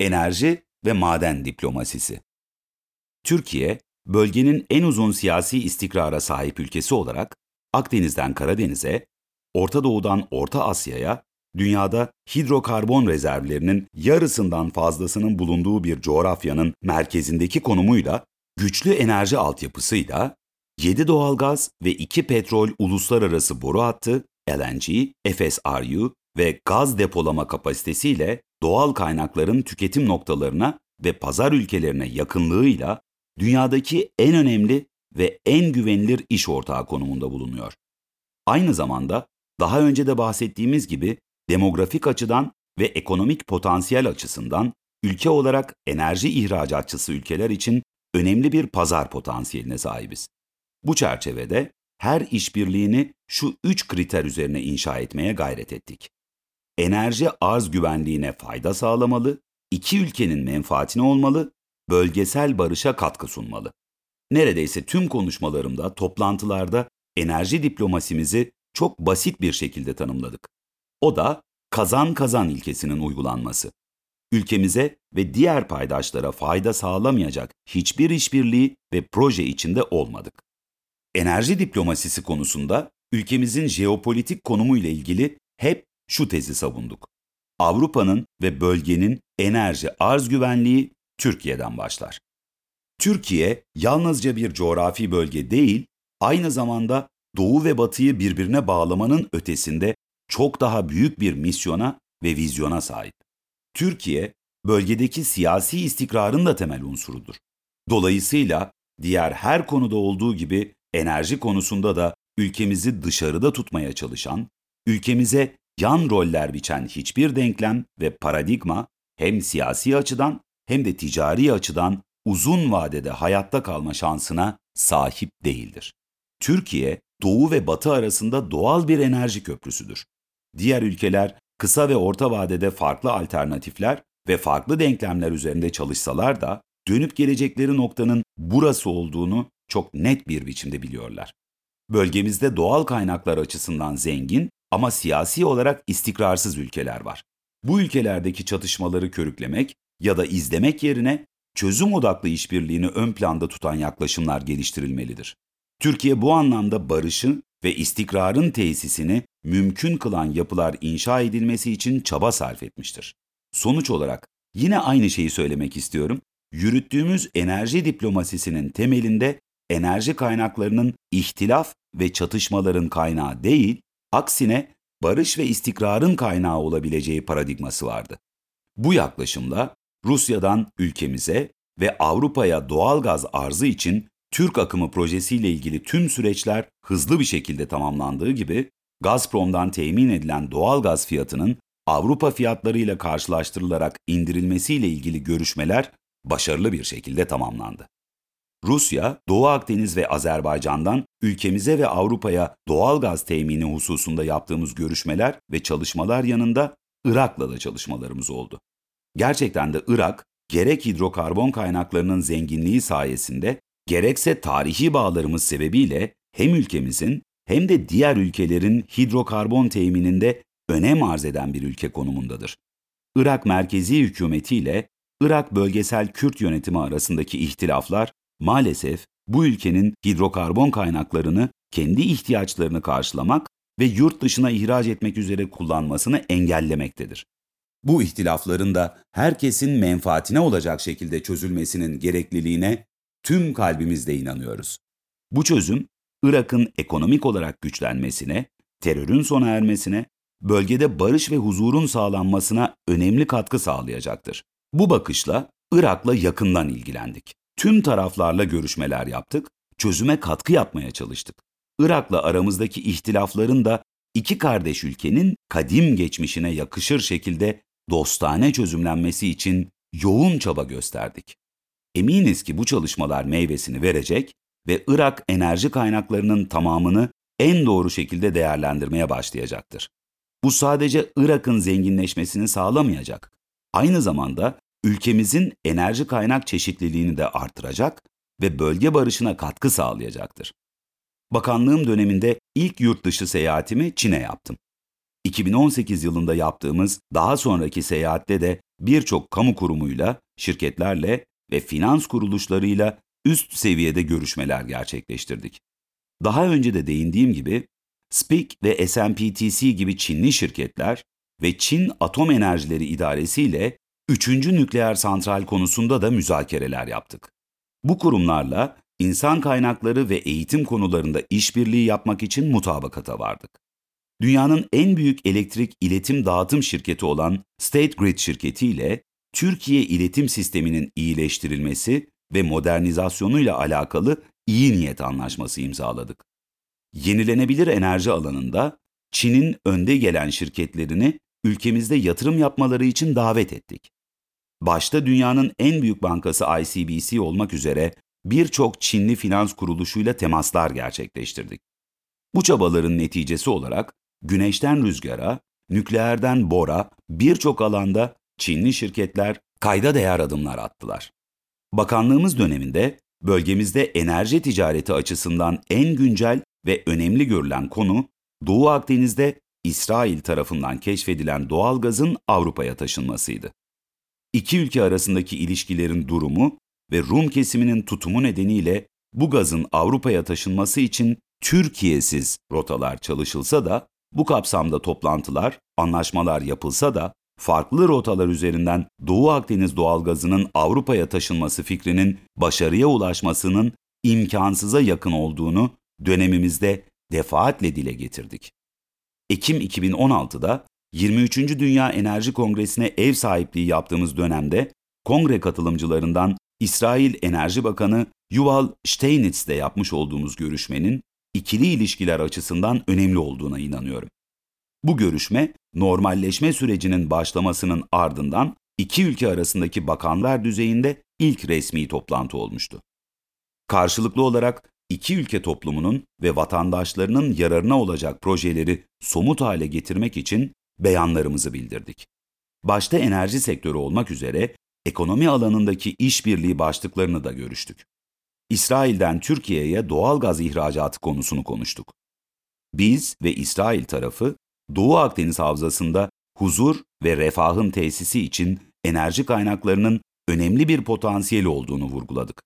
Enerji ve maden diplomasisi. Türkiye, bölgenin en uzun siyasi istikrara sahip ülkesi olarak Akdeniz'den Karadeniz'e, Orta Doğu'dan Orta Asya'ya, dünyada hidrokarbon rezervlerinin yarısından fazlasının bulunduğu bir coğrafyanın merkezindeki konumuyla, güçlü enerji altyapısıyla, 7 doğalgaz ve 2 petrol uluslararası boru hattı, LNG, FSRU ve gaz depolama kapasitesiyle doğal kaynakların tüketim noktalarına ve pazar ülkelerine yakınlığıyla dünyadaki en önemli ve en güvenilir iş ortağı konumunda bulunuyor. Aynı zamanda daha önce de bahsettiğimiz gibi demografik açıdan ve ekonomik potansiyel açısından ülke olarak enerji ihracatçısı ülkeler için önemli bir pazar potansiyeline sahibiz. Bu çerçevede her işbirliğini şu üç kriter üzerine inşa etmeye gayret ettik. Enerji arz güvenliğine fayda sağlamalı, iki ülkenin menfaatine olmalı, bölgesel barışa katkı sunmalı. Neredeyse tüm konuşmalarımda, toplantılarda enerji diplomasimizi çok basit bir şekilde tanımladık. O da kazan kazan ilkesinin uygulanması. Ülkemize ve diğer paydaşlara fayda sağlamayacak hiçbir işbirliği ve proje içinde olmadık. Enerji diplomasisi konusunda ülkemizin jeopolitik konumu ile ilgili hep şu tezi savunduk. Avrupa'nın ve bölgenin enerji arz güvenliği Türkiye'den başlar. Türkiye yalnızca bir coğrafi bölge değil, aynı zamanda Doğu ve Batı'yı birbirine bağlamanın ötesinde çok daha büyük bir misyona ve vizyona sahip. Türkiye, bölgedeki siyasi istikrarın da temel unsurudur. Dolayısıyla diğer her konuda olduğu gibi enerji konusunda da ülkemizi dışarıda tutmaya çalışan, ülkemize yan roller biçen hiçbir denklem ve paradigma hem siyasi açıdan hem de ticari açıdan uzun vadede hayatta kalma şansına sahip değildir. Türkiye, Doğu ve Batı arasında doğal bir enerji köprüsüdür. Diğer ülkeler kısa ve orta vadede farklı alternatifler ve farklı denklemler üzerinde çalışsalar da dönüp gelecekleri noktanın burası olduğunu çok net bir biçimde biliyorlar. Bölgemizde doğal kaynaklar açısından zengin ama siyasi olarak istikrarsız ülkeler var. Bu ülkelerdeki çatışmaları körüklemek ya da izlemek yerine çözüm odaklı işbirliğini ön planda tutan yaklaşımlar geliştirilmelidir. Türkiye bu anlamda barışın ve istikrarın tesisini mümkün kılan yapılar inşa edilmesi için çaba sarf etmiştir. Sonuç olarak yine aynı şeyi söylemek istiyorum. Yürüttüğümüz enerji diplomasisinin temelinde enerji kaynaklarının ihtilaf ve çatışmaların kaynağı değil, aksine barış ve istikrarın kaynağı olabileceği paradigması vardı. Bu yaklaşımla Rusya'dan ülkemize ve Avrupa'ya doğal gaz arzı için Türk akımı projesiyle ilgili tüm süreçler hızlı bir şekilde tamamlandığı gibi Gazprom'dan temin edilen doğal gaz fiyatının Avrupa fiyatlarıyla karşılaştırılarak indirilmesiyle ilgili görüşmeler başarılı bir şekilde tamamlandı. Rusya, Doğu Akdeniz ve Azerbaycan'dan ülkemize ve Avrupa'ya doğal gaz temini hususunda yaptığımız görüşmeler ve çalışmalar yanında Irak'la da çalışmalarımız oldu. Gerçekten de Irak, gerek hidrokarbon kaynaklarının zenginliği sayesinde, gerekse tarihi bağlarımız sebebiyle hem ülkemizin hem de diğer ülkelerin hidrokarbon temininde önem arz eden bir ülke konumundadır. Irak merkezi hükümeti ile Irak bölgesel Kürt yönetimi arasındaki ihtilaflar maalesef bu ülkenin hidrokarbon kaynaklarını kendi ihtiyaçlarını karşılamak ve yurt dışına ihraç etmek üzere kullanmasını engellemektedir. Bu ihtilafların da herkesin menfaatine olacak şekilde çözülmesinin gerekliliğine tüm kalbimizle inanıyoruz. Bu çözüm, Irak'ın ekonomik olarak güçlenmesine, terörün sona ermesine, bölgede barış ve huzurun sağlanmasına önemli katkı sağlayacaktır. Bu bakışla Irak'la yakından ilgilendik. Tüm taraflarla görüşmeler yaptık, çözüme katkı yapmaya çalıştık. Irak'la aramızdaki ihtilafların da iki kardeş ülkenin kadim geçmişine yakışır şekilde dostane çözümlenmesi için yoğun çaba gösterdik. Eminiz ki bu çalışmalar meyvesini verecek ve Irak enerji kaynaklarının tamamını en doğru şekilde değerlendirmeye başlayacaktır. Bu sadece Irak'ın zenginleşmesini sağlamayacak. Aynı zamanda ülkemizin enerji kaynak çeşitliliğini de artıracak ve bölge barışına katkı sağlayacaktır. Bakanlığım döneminde ilk yurt dışı seyahatimi Çin'e yaptım. 2018 yılında yaptığımız daha sonraki seyahatte de birçok kamu kurumuyla, şirketlerle ve finans kuruluşlarıyla üst seviyede görüşmeler gerçekleştirdik. Daha önce de değindiğim gibi SPIC ve SMPTC gibi Çinli şirketler ve Çin Atom Enerjileri İdaresi ile 3. nükleer santral konusunda da müzakereler yaptık. Bu kurumlarla insan kaynakları ve eğitim konularında işbirliği yapmak için mutabakata vardık. Dünyanın en büyük elektrik iletim dağıtım şirketi olan State Grid şirketi ile Türkiye iletim sisteminin iyileştirilmesi ve modernizasyonuyla alakalı iyi niyet anlaşması imzaladık. Yenilenebilir enerji alanında Çin'in önde gelen şirketlerini ülkemizde yatırım yapmaları için davet ettik. Başta dünyanın en büyük bankası ICBC olmak üzere birçok Çinli finans kuruluşuyla temaslar gerçekleştirdik. Bu çabaların neticesi olarak güneşten rüzgara, nükleerden bora birçok alanda Çinli şirketler kayda değer adımlar attılar. Bakanlığımız döneminde bölgemizde enerji ticareti açısından en güncel ve önemli görülen konu Doğu Akdeniz'de İsrail tarafından keşfedilen doğal gazın Avrupa'ya taşınmasıydı. İki ülke arasındaki ilişkilerin durumu ve Rum kesiminin tutumu nedeniyle bu gazın Avrupa'ya taşınması için Türkiye'siz rotalar çalışılsa da bu kapsamda toplantılar, anlaşmalar yapılsa da farklı rotalar üzerinden Doğu Akdeniz doğalgazının Avrupa'ya taşınması fikrinin başarıya ulaşmasının imkansıza yakın olduğunu dönemimizde defaatle dile getirdik. Ekim 2016'da 23. Dünya Enerji Kongresi'ne ev sahipliği yaptığımız dönemde kongre katılımcılarından İsrail Enerji Bakanı Yuval Steinitz'le yapmış olduğumuz görüşmenin ikili ilişkiler açısından önemli olduğuna inanıyorum. Bu görüşme, normalleşme sürecinin başlamasının ardından iki ülke arasındaki bakanlar düzeyinde ilk resmi toplantı olmuştu. Karşılıklı olarak iki ülke toplumunun ve vatandaşlarının yararına olacak projeleri somut hale getirmek için beyanlarımızı bildirdik. Başta enerji sektörü olmak üzere ekonomi alanındaki işbirliği başlıklarını da görüştük. İsrail'den Türkiye'ye doğal gaz ihracatı konusunu konuştuk. Biz ve İsrail tarafı Doğu Akdeniz Havzası'nda huzur ve refahın tesisi için enerji kaynaklarının önemli bir potansiyeli olduğunu vurguladık.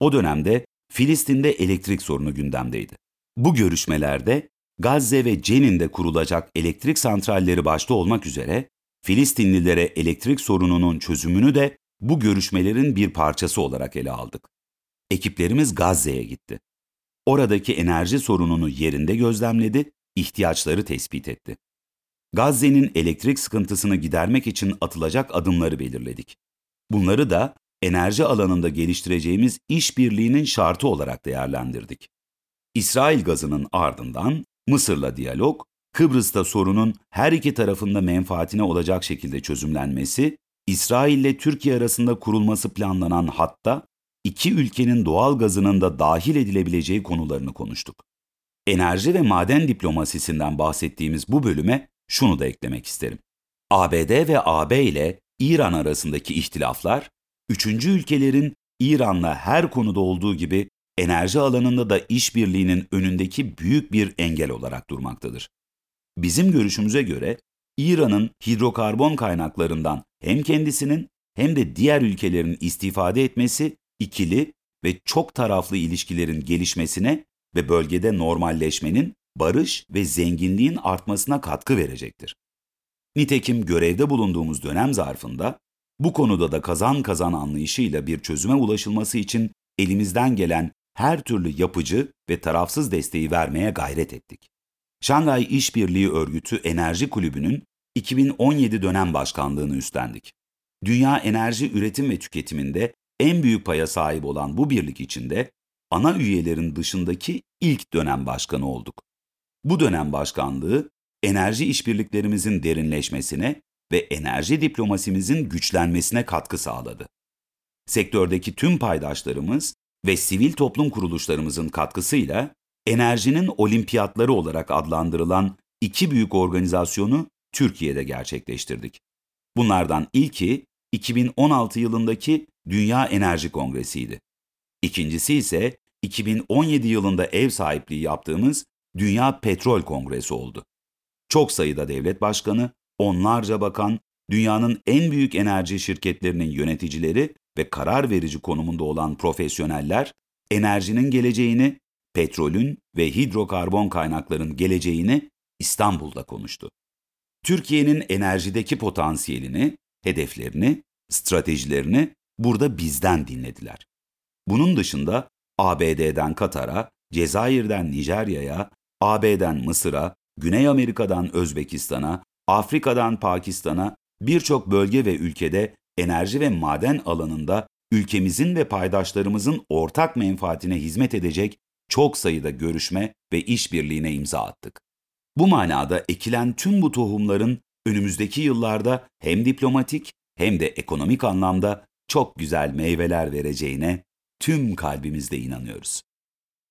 O dönemde Filistin'de elektrik sorunu gündemdeydi. Bu görüşmelerde Gazze ve Cenin'de kurulacak elektrik santralleri başta olmak üzere Filistinlilere elektrik sorununun çözümünü de bu görüşmelerin bir parçası olarak ele aldık. Ekiplerimiz Gazze'ye gitti. Oradaki enerji sorununu yerinde gözlemledi, ihtiyaçları tespit etti. Gazze'nin elektrik sıkıntısını gidermek için atılacak adımları belirledik. Bunları da enerji alanında geliştireceğimiz işbirliğinin şartı olarak değerlendirdik. İsrail gazının ardından Mısır'la diyalog, Kıbrıs'ta sorunun her iki tarafında menfaatine olacak şekilde çözümlenmesi, İsrail ile Türkiye arasında kurulması planlanan hatta iki ülkenin doğal gazının da dahil edilebileceği konularını konuştuk. Enerji ve maden diplomasisinden bahsettiğimiz bu bölüme şunu da eklemek isterim. ABD ve AB ile İran arasındaki ihtilaflar, üçüncü ülkelerin İran'la her konuda olduğu gibi enerji alanında da işbirliğinin önündeki büyük bir engel olarak durmaktadır. Bizim görüşümüze göre İran'ın hidrokarbon kaynaklarından hem kendisinin hem de diğer ülkelerin istifade etmesi ikili ve çok taraflı ilişkilerin gelişmesine ve bölgede normalleşmenin, barış ve zenginliğin artmasına katkı verecektir. Nitekim görevde bulunduğumuz dönem zarfında bu konuda da kazan kazan anlayışıyla bir çözüme ulaşılması için elimizden gelen her türlü yapıcı ve tarafsız desteği vermeye gayret ettik. Şangay İşbirliği Örgütü Enerji Kulübü'nün 2017 dönem başkanlığını üstlendik. Dünya enerji üretim ve tüketiminde en büyük paya sahip olan bu birlik içinde ana üyelerin dışındaki ilk dönem başkanı olduk. Bu dönem başkanlığı enerji işbirliklerimizin derinleşmesine ve enerji diplomasimizin güçlenmesine katkı sağladı. Sektördeki tüm paydaşlarımız ve sivil toplum kuruluşlarımızın katkısıyla enerjinin olimpiyatları olarak adlandırılan iki büyük organizasyonu Türkiye'de gerçekleştirdik. Bunlardan ilki 2016 yılındaki Dünya Enerji Kongresi'ydi. İkincisi ise 2017 yılında ev sahipliği yaptığımız Dünya Petrol Kongresi oldu. çok sayıda devlet başkanı, onlarca bakan, dünyanın en büyük enerji şirketlerinin yöneticileri ve karar verici konumunda olan profesyoneller, enerjinin geleceğini, petrolün ve hidrokarbon kaynakların geleceğini İstanbul'da konuştu. Türkiye'nin enerjideki potansiyelini, hedeflerini, stratejilerini burada bizden dinlediler. Bunun dışında ABD'den Katar'a, Cezayir'den Nijerya'ya, AB'den Mısır'a, Güney Amerika'dan Özbekistan'a, Afrika'dan Pakistan'a birçok bölge ve ülkede enerji ve maden alanında ülkemizin ve paydaşlarımızın ortak menfaatine hizmet edecek çok sayıda görüşme ve işbirliğine imza attık. Bu manada ekilen tüm bu tohumların önümüzdeki yıllarda hem diplomatik hem de ekonomik anlamda çok güzel meyveler vereceğine tüm kalbimizle inanıyoruz.